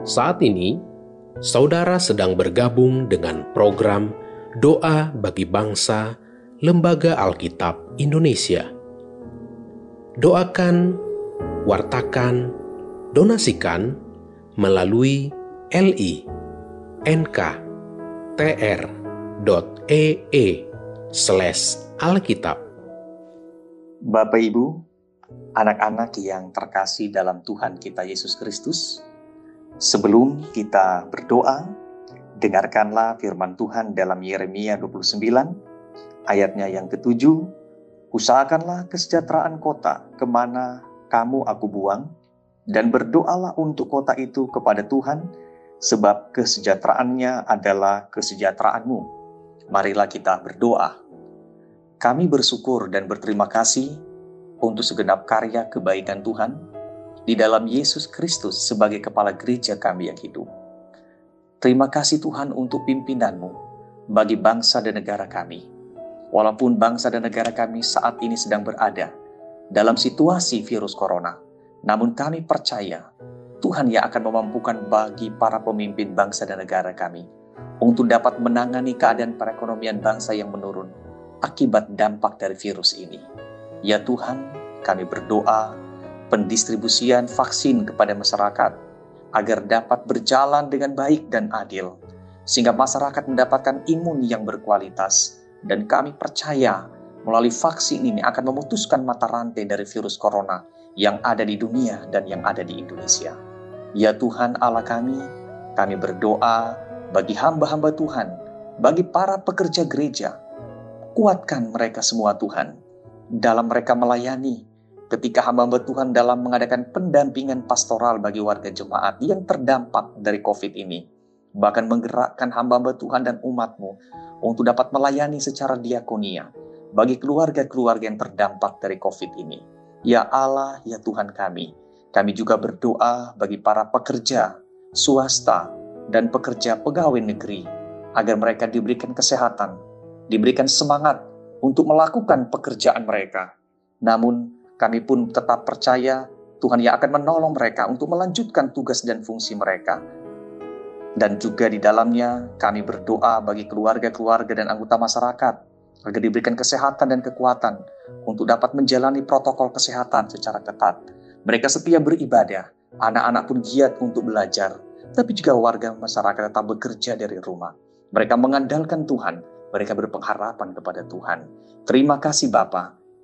Saat ini, saudara sedang bergabung dengan program Doa bagi Bangsa Lembaga Alkitab Indonesia. Doakan, wartakan, donasikan melalui li nk.tr.ee slash alkitab. Bapak Ibu, anak-anak yang terkasih dalam Tuhan kita Yesus Kristus, sebelum kita berdoa, dengarkanlah firman Tuhan dalam Yeremia 29, ayatnya yang ketujuh, usahakanlah kesejahteraan kota ke mana kamu aku buang, dan berdoalah untuk kota itu kepada Tuhan, sebab kesejahteraannya adalah kesejahteraanmu. Marilah kita berdoa. Kami bersyukur dan berterima kasih untuk segenap karya kebaikan Tuhan di dalam Yesus Kristus sebagai kepala gereja kami yang hidup. Terima kasih Tuhan untuk pimpinanmu bagi bangsa dan negara kami. Walaupun bangsa dan negara kami saat ini sedang berada dalam situasi virus corona, namun kami percaya Tuhan yang akan memampukan bagi para pemimpin bangsa dan negara kami untuk dapat menangani keadaan perekonomian bangsa yang menurun akibat dampak dari virus ini. Ya Tuhan, kami berdoa pendistribusian vaksin kepada masyarakat agar dapat berjalan dengan baik dan adil, sehingga masyarakat mendapatkan imun yang berkualitas. Dan kami percaya melalui vaksin ini akan memutuskan mata rantai dari virus corona yang ada di dunia dan yang ada di Indonesia. Ya Tuhan Allah kami, kami berdoa bagi hamba-hamba Tuhan, bagi para pekerja gereja, kuatkan mereka semua Tuhan, dalam mereka melayani, ketika hamba-hamba Tuhan dalam mengadakan pendampingan pastoral bagi warga jemaat yang terdampak dari COVID ini, bahkan menggerakkan hamba-hamba Tuhan dan umatmu untuk dapat melayani secara diakonia bagi keluarga-keluarga yang terdampak dari COVID ini. Ya Allah, ya Tuhan kami, kami juga berdoa bagi para pekerja, swasta, dan pekerja pegawai negeri, agar mereka diberikan kesehatan, diberikan semangat untuk melakukan pekerjaan mereka. Namun, kami pun tetap percaya Tuhan yang akan menolong mereka untuk melanjutkan tugas dan fungsi mereka. Dan juga di dalamnya kami berdoa bagi keluarga-keluarga dan anggota masyarakat agar diberikan kesehatan dan kekuatan untuk dapat menjalani protokol kesehatan secara ketat. Mereka setia beribadah, anak-anak pun giat untuk belajar, tapi juga warga masyarakat tetap bekerja dari rumah. Mereka mengandalkan Tuhan, mereka berpengharapan kepada Tuhan. Terima kasih Bapak,